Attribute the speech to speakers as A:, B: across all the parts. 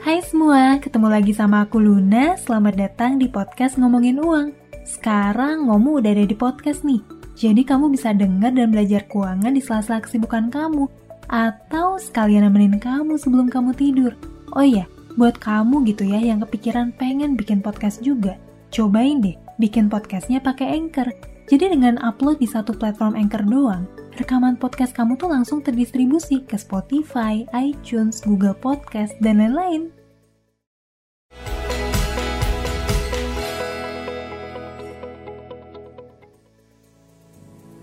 A: Hai semua, ketemu lagi sama aku Luna. Selamat datang di podcast Ngomongin Uang. Sekarang Ngomu udah ada di podcast nih. Jadi kamu bisa dengar dan belajar keuangan di sela-sela kesibukan kamu. Atau sekalian nemenin kamu sebelum kamu tidur. Oh iya, buat kamu gitu ya yang kepikiran pengen bikin podcast juga. Cobain deh, bikin podcastnya pakai Anchor. Jadi dengan upload di satu platform Anchor doang, rekaman podcast kamu tuh langsung terdistribusi ke Spotify, iTunes, Google Podcast, dan lain-lain.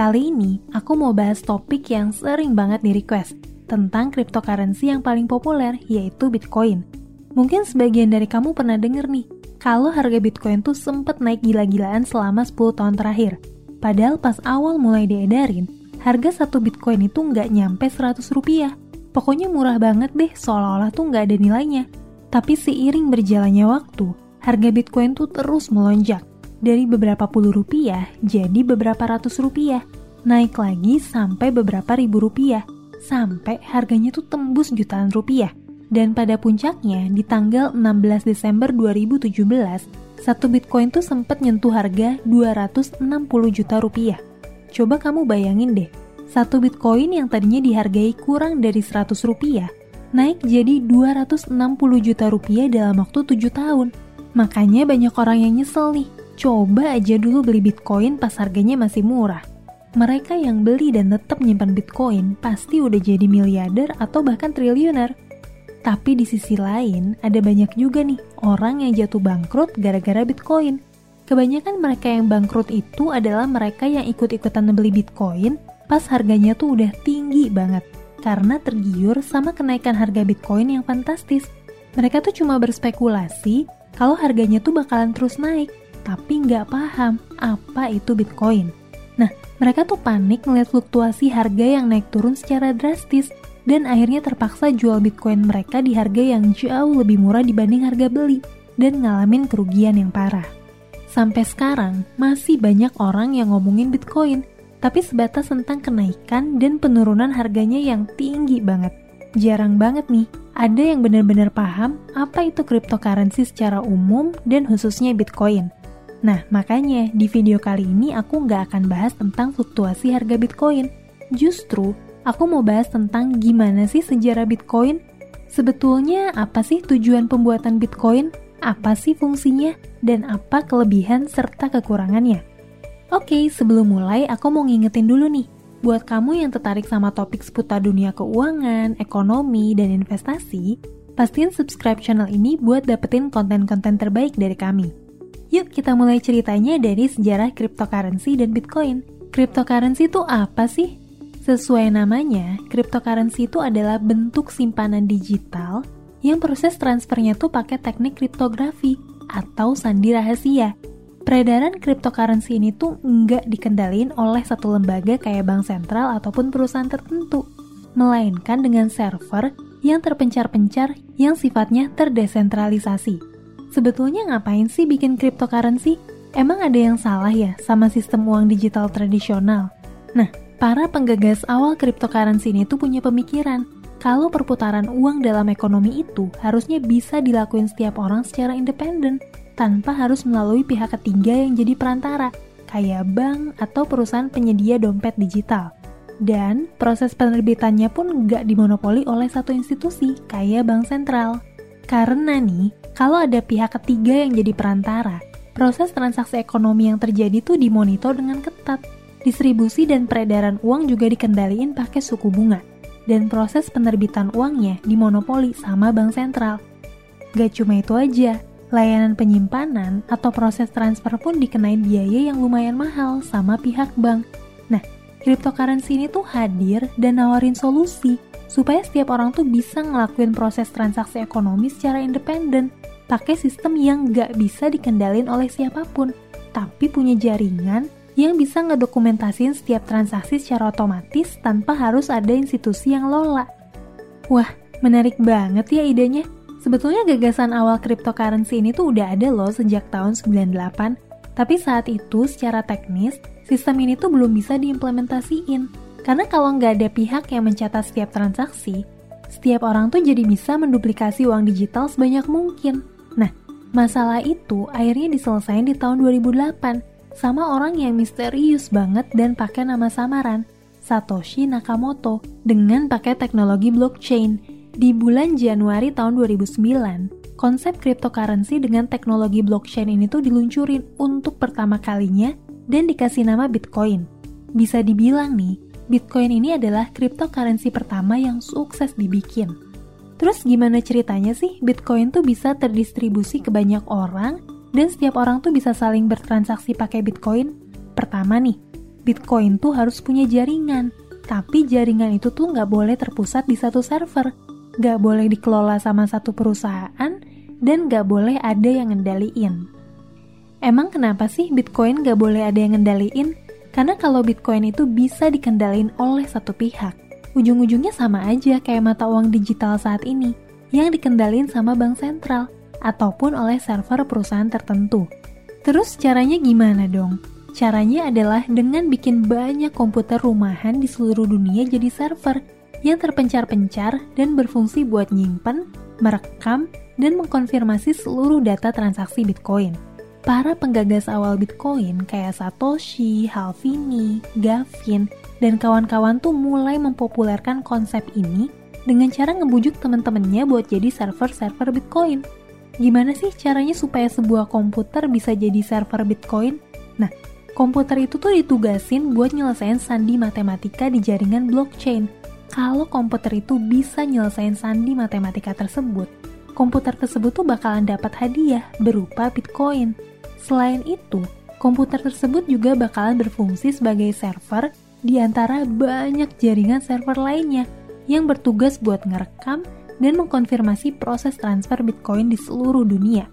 A: Kali ini, aku mau bahas topik yang sering banget di request, tentang cryptocurrency yang paling populer, yaitu Bitcoin. Mungkin sebagian dari kamu pernah denger nih, kalau harga Bitcoin tuh sempet naik gila-gilaan selama 10 tahun terakhir. Padahal pas awal mulai diedarin, harga satu Bitcoin itu nggak nyampe 100 rupiah. Pokoknya murah banget deh, seolah-olah tuh nggak ada nilainya. Tapi seiring berjalannya waktu, harga Bitcoin tuh terus melonjak. Dari beberapa puluh rupiah jadi beberapa ratus rupiah. Naik lagi sampai beberapa ribu rupiah. Sampai harganya tuh tembus jutaan rupiah. Dan pada puncaknya, di tanggal 16 Desember 2017, satu Bitcoin tuh sempat nyentuh harga 260 juta rupiah. Coba kamu bayangin deh, satu Bitcoin yang tadinya dihargai kurang dari 100 rupiah, naik jadi 260 juta rupiah dalam waktu 7 tahun. Makanya banyak orang yang nyesel nih, coba aja dulu beli Bitcoin pas harganya masih murah. Mereka yang beli dan tetap menyimpan Bitcoin pasti udah jadi miliarder atau bahkan triliuner. Tapi di sisi lain, ada banyak juga nih orang yang jatuh bangkrut gara-gara Bitcoin. Kebanyakan mereka yang bangkrut itu adalah mereka yang ikut-ikutan beli Bitcoin pas harganya tuh udah tinggi banget. Karena tergiur sama kenaikan harga Bitcoin yang fantastis. Mereka tuh cuma berspekulasi kalau harganya tuh bakalan terus naik, tapi nggak paham apa itu Bitcoin. Nah, mereka tuh panik ngeliat fluktuasi harga yang naik turun secara drastis, dan akhirnya terpaksa jual Bitcoin mereka di harga yang jauh lebih murah dibanding harga beli, dan ngalamin kerugian yang parah. Sampai sekarang, masih banyak orang yang ngomongin Bitcoin, tapi sebatas tentang kenaikan dan penurunan harganya yang tinggi banget. Jarang banget nih, ada yang benar-benar paham apa itu cryptocurrency secara umum dan khususnya Bitcoin. Nah, makanya di video kali ini aku nggak akan bahas tentang fluktuasi harga Bitcoin. Justru, aku mau bahas tentang gimana sih sejarah Bitcoin, sebetulnya apa sih tujuan pembuatan Bitcoin, apa sih fungsinya, dan apa kelebihan serta kekurangannya. Oke, sebelum mulai aku mau ngingetin dulu nih, buat kamu yang tertarik sama topik seputar dunia keuangan, ekonomi, dan investasi, pastiin subscribe channel ini buat dapetin konten-konten terbaik dari kami. Yuk kita mulai ceritanya dari sejarah cryptocurrency dan Bitcoin. Cryptocurrency itu apa sih? Sesuai namanya, cryptocurrency itu adalah bentuk simpanan digital yang proses transfernya tuh pakai teknik kriptografi atau sandi rahasia. Peredaran cryptocurrency ini tuh nggak dikendalin oleh satu lembaga kayak bank sentral ataupun perusahaan tertentu, melainkan dengan server yang terpencar-pencar yang sifatnya terdesentralisasi. Sebetulnya ngapain sih bikin cryptocurrency? Emang ada yang salah ya sama sistem uang digital tradisional? Nah, para penggagas awal cryptocurrency ini tuh punya pemikiran kalau perputaran uang dalam ekonomi itu harusnya bisa dilakuin setiap orang secara independen, tanpa harus melalui pihak ketiga yang jadi perantara, kayak bank atau perusahaan penyedia dompet digital. Dan proses penerbitannya pun nggak dimonopoli oleh satu institusi, kayak bank sentral. Karena nih, kalau ada pihak ketiga yang jadi perantara, proses transaksi ekonomi yang terjadi tuh dimonitor dengan ketat. Distribusi dan peredaran uang juga dikendaliin pakai suku bunga dan proses penerbitan uangnya dimonopoli sama bank sentral. Gak cuma itu aja, layanan penyimpanan atau proses transfer pun dikenain biaya yang lumayan mahal sama pihak bank. Nah, cryptocurrency ini tuh hadir dan nawarin solusi supaya setiap orang tuh bisa ngelakuin proses transaksi ekonomi secara independen, pakai sistem yang gak bisa dikendalin oleh siapa pun, tapi punya jaringan yang bisa ngedokumentasin setiap transaksi secara otomatis tanpa harus ada institusi yang lola. Wah, menarik banget ya idenya. Sebetulnya gagasan awal cryptocurrency ini tuh udah ada loh sejak tahun 98, tapi saat itu secara teknis, sistem ini tuh belum bisa diimplementasiin. Karena kalau nggak ada pihak yang mencatat setiap transaksi, setiap orang tuh jadi bisa menduplikasi uang digital sebanyak mungkin. Nah, masalah itu akhirnya diselesaikan di tahun 2008 sama orang yang misterius banget dan pakai nama samaran, Satoshi Nakamoto, dengan pakai teknologi blockchain. Di bulan Januari tahun 2009, konsep cryptocurrency dengan teknologi blockchain ini tuh diluncurin untuk pertama kalinya dan dikasih nama Bitcoin. Bisa dibilang nih, Bitcoin ini adalah cryptocurrency pertama yang sukses dibikin. Terus gimana ceritanya sih Bitcoin tuh bisa terdistribusi ke banyak orang dan setiap orang tuh bisa saling bertransaksi pakai Bitcoin? Pertama nih, Bitcoin tuh harus punya jaringan, tapi jaringan itu tuh nggak boleh terpusat di satu server, nggak boleh dikelola sama satu perusahaan, dan nggak boleh ada yang ngendaliin. Emang kenapa sih Bitcoin nggak boleh ada yang ngendaliin? Karena kalau Bitcoin itu bisa dikendalin oleh satu pihak, ujung-ujungnya sama aja kayak mata uang digital saat ini, yang dikendalin sama bank sentral, ataupun oleh server perusahaan tertentu. Terus caranya gimana dong? Caranya adalah dengan bikin banyak komputer rumahan di seluruh dunia jadi server yang terpencar-pencar dan berfungsi buat nyimpen, merekam, dan mengkonfirmasi seluruh data transaksi Bitcoin para penggagas awal Bitcoin kayak Satoshi, Halvini, Gavin, dan kawan-kawan tuh mulai mempopulerkan konsep ini dengan cara ngebujuk temen-temennya buat jadi server-server Bitcoin. Gimana sih caranya supaya sebuah komputer bisa jadi server Bitcoin? Nah, komputer itu tuh ditugasin buat nyelesain sandi matematika di jaringan blockchain. Kalau komputer itu bisa nyelesain sandi matematika tersebut, komputer tersebut tuh bakalan dapat hadiah berupa Bitcoin. Selain itu, komputer tersebut juga bakalan berfungsi sebagai server di antara banyak jaringan server lainnya yang bertugas buat ngerekam dan mengkonfirmasi proses transfer Bitcoin di seluruh dunia.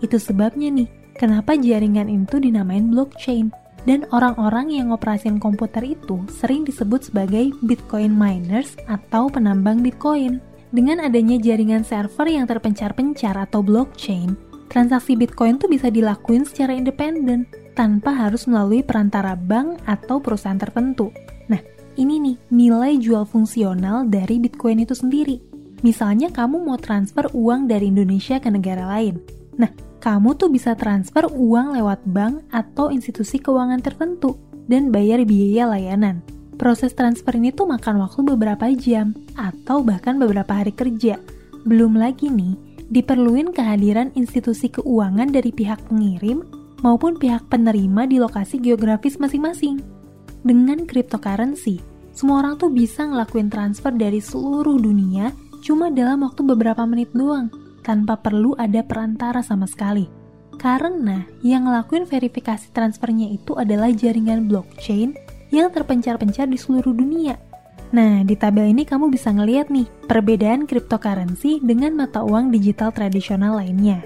A: Itu sebabnya nih, kenapa jaringan itu dinamain blockchain dan orang-orang yang ngoperasin komputer itu sering disebut sebagai Bitcoin miners atau penambang Bitcoin. Dengan adanya jaringan server yang terpencar-pencar atau blockchain, transaksi Bitcoin tuh bisa dilakuin secara independen tanpa harus melalui perantara bank atau perusahaan tertentu. Nah, ini nih nilai jual fungsional dari Bitcoin itu sendiri. Misalnya kamu mau transfer uang dari Indonesia ke negara lain. Nah, kamu tuh bisa transfer uang lewat bank atau institusi keuangan tertentu dan bayar biaya layanan. Proses transfer ini tuh makan waktu beberapa jam atau bahkan beberapa hari kerja. Belum lagi nih, diperluin kehadiran institusi keuangan dari pihak pengirim maupun pihak penerima di lokasi geografis masing-masing. Dengan cryptocurrency, semua orang tuh bisa ngelakuin transfer dari seluruh dunia cuma dalam waktu beberapa menit doang, tanpa perlu ada perantara sama sekali. Karena yang ngelakuin verifikasi transfernya itu adalah jaringan blockchain yang terpencar-pencar di seluruh dunia – Nah, di tabel ini kamu bisa ngeliat nih perbedaan cryptocurrency dengan mata uang digital tradisional lainnya.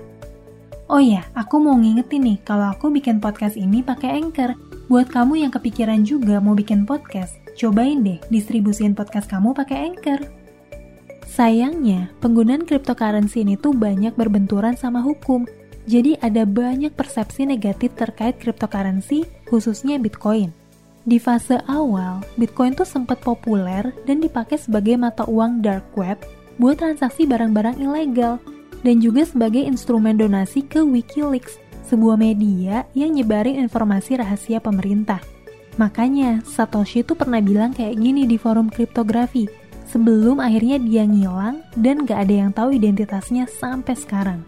A: Oh ya, aku mau ngingetin nih kalau aku bikin podcast ini pakai Anchor. Buat kamu yang kepikiran juga mau bikin podcast, cobain deh distribusin podcast kamu pakai Anchor. Sayangnya, penggunaan cryptocurrency ini tuh banyak berbenturan sama hukum. Jadi ada banyak persepsi negatif terkait cryptocurrency, khususnya Bitcoin. Di fase awal, Bitcoin tuh sempat populer dan dipakai sebagai mata uang dark web buat transaksi barang-barang ilegal dan juga sebagai instrumen donasi ke Wikileaks, sebuah media yang nyebarin informasi rahasia pemerintah. Makanya, Satoshi tuh pernah bilang kayak gini di forum kriptografi, sebelum akhirnya dia ngilang dan gak ada yang tahu identitasnya sampai sekarang.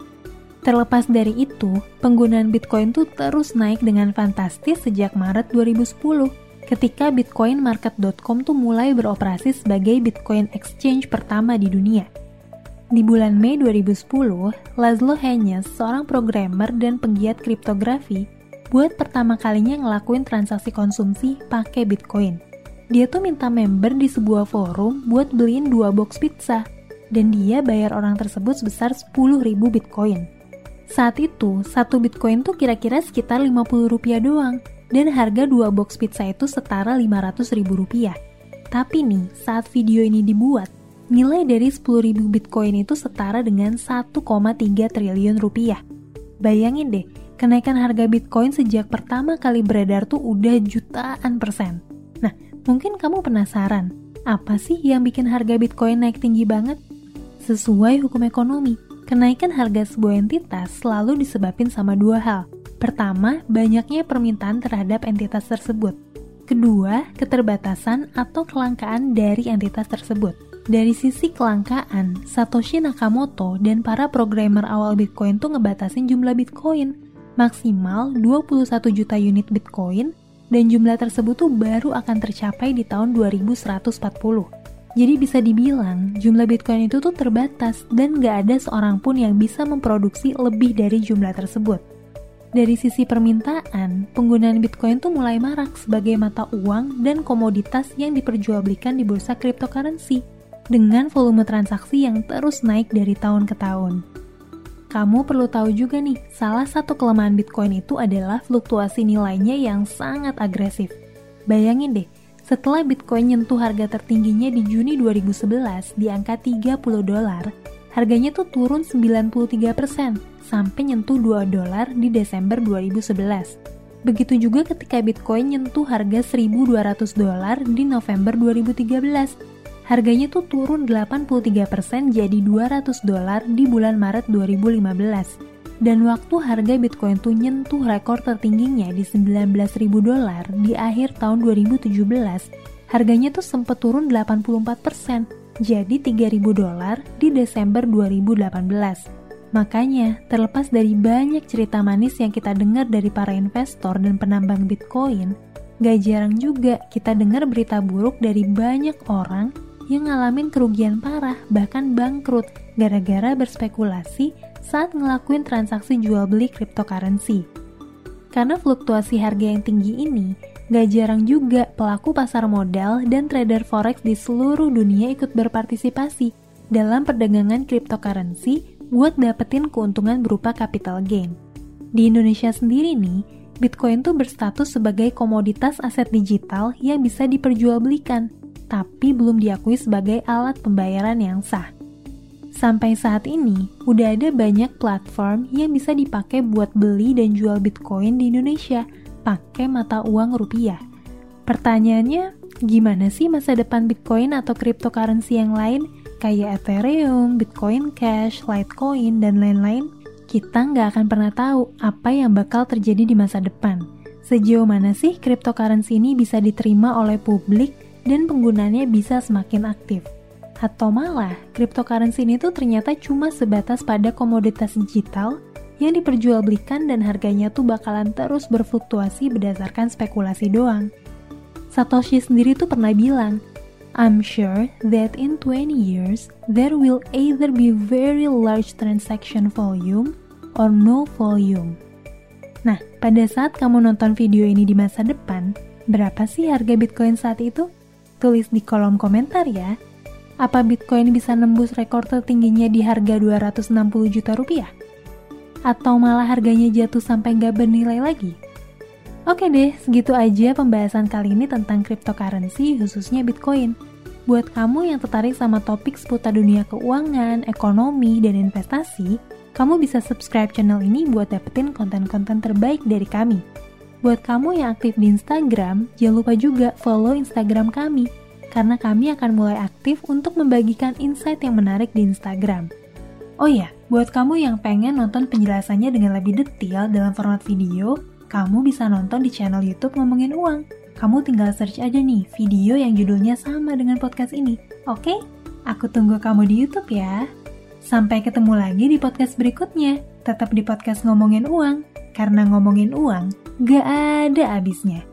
A: Terlepas dari itu, penggunaan Bitcoin tuh terus naik dengan fantastis sejak Maret 2010 ketika bitcoinmarket.com tuh mulai beroperasi sebagai Bitcoin exchange pertama di dunia. Di bulan Mei 2010, Laszlo Henyes, seorang programmer dan penggiat kriptografi, buat pertama kalinya ngelakuin transaksi konsumsi pakai Bitcoin. Dia tuh minta member di sebuah forum buat beliin dua box pizza, dan dia bayar orang tersebut sebesar 10.000 Bitcoin. Saat itu, satu Bitcoin tuh kira-kira sekitar 50 rupiah doang, dan harga dua box pizza itu setara 500 ribu rupiah. Tapi nih, saat video ini dibuat, nilai dari 10.000 bitcoin itu setara dengan 1,3 triliun rupiah. Bayangin deh, kenaikan harga bitcoin sejak pertama kali beredar tuh udah jutaan persen. Mungkin kamu penasaran, Apa sih yang bikin harga Bitcoin naik tinggi banget? Sesuai hukum ekonomi, kenaikan harga sebuah entitas selalu disebabkan sama dua hal. Pertama, banyaknya permintaan terhadap entitas tersebut. Kedua, keterbatasan atau kelangkaan dari entitas tersebut. Dari sisi kelangkaan, Satoshi Nakamoto dan para programmer awal Bitcoin tuh ngebatasin jumlah Bitcoin maksimal 21 juta unit Bitcoin dan jumlah tersebut tuh baru akan tercapai di tahun 2140. Jadi bisa dibilang jumlah Bitcoin itu tuh terbatas dan gak ada seorang pun yang bisa memproduksi lebih dari jumlah tersebut. Dari sisi permintaan, penggunaan Bitcoin tuh mulai marak sebagai mata uang dan komoditas yang diperjualbelikan di bursa cryptocurrency dengan volume transaksi yang terus naik dari tahun ke tahun. Kamu perlu tahu juga nih, salah satu kelemahan Bitcoin itu adalah fluktuasi nilainya yang sangat agresif. Bayangin deh, setelah Bitcoin nyentuh harga tertingginya di Juni 2011 di angka 30 dolar, harganya tuh turun 93% sampai nyentuh 2 dolar di Desember 2011. Begitu juga ketika Bitcoin nyentuh harga 1.200 dolar di November 2013 harganya tuh turun 83% jadi 200 dolar di bulan Maret 2015. Dan waktu harga Bitcoin tuh nyentuh rekor tertingginya di 19.000 dolar di akhir tahun 2017, harganya tuh sempat turun 84%, jadi 3.000 dolar di Desember 2018. Makanya, terlepas dari banyak cerita manis yang kita dengar dari para investor dan penambang Bitcoin, gak jarang juga kita dengar berita buruk dari banyak orang yang ngalamin kerugian parah bahkan bangkrut gara-gara berspekulasi saat ngelakuin transaksi jual beli cryptocurrency. Karena fluktuasi harga yang tinggi ini, gak jarang juga pelaku pasar modal dan trader forex di seluruh dunia ikut berpartisipasi dalam perdagangan cryptocurrency buat dapetin keuntungan berupa capital gain. Di Indonesia sendiri nih, Bitcoin tuh berstatus sebagai komoditas aset digital yang bisa diperjualbelikan tapi belum diakui sebagai alat pembayaran yang sah. Sampai saat ini, udah ada banyak platform yang bisa dipakai buat beli dan jual Bitcoin di Indonesia pakai mata uang rupiah. Pertanyaannya, gimana sih masa depan Bitcoin atau cryptocurrency yang lain kayak Ethereum, Bitcoin Cash, Litecoin, dan lain-lain? Kita nggak akan pernah tahu apa yang bakal terjadi di masa depan. Sejauh mana sih cryptocurrency ini bisa diterima oleh publik dan penggunanya bisa semakin aktif. Atau malah, cryptocurrency ini tuh ternyata cuma sebatas pada komoditas digital yang diperjualbelikan dan harganya tuh bakalan terus berfluktuasi berdasarkan spekulasi doang. Satoshi sendiri tuh pernah bilang, I'm sure that in 20 years, there will either be very large transaction volume or no volume. Nah, pada saat kamu nonton video ini di masa depan, berapa sih harga Bitcoin saat itu? Tulis di kolom komentar ya. Apa Bitcoin bisa nembus rekor tertingginya di harga 260 juta rupiah? Atau malah harganya jatuh sampai nggak bernilai lagi? Oke deh, segitu aja pembahasan kali ini tentang cryptocurrency khususnya Bitcoin. Buat kamu yang tertarik sama topik seputar dunia keuangan, ekonomi, dan investasi, kamu bisa subscribe channel ini buat dapetin konten-konten terbaik dari kami. Buat kamu yang aktif di Instagram, jangan lupa juga follow Instagram kami, karena kami akan mulai aktif untuk membagikan insight yang menarik di Instagram. Oh ya, buat kamu yang pengen nonton penjelasannya dengan lebih detail dalam format video, kamu bisa nonton di channel YouTube Ngomongin Uang. Kamu tinggal search aja nih video yang judulnya sama dengan podcast ini. Oke? Aku tunggu kamu di YouTube ya. Sampai ketemu lagi di podcast berikutnya. Tetap di podcast Ngomongin Uang, karena ngomongin uang gak ada habisnya.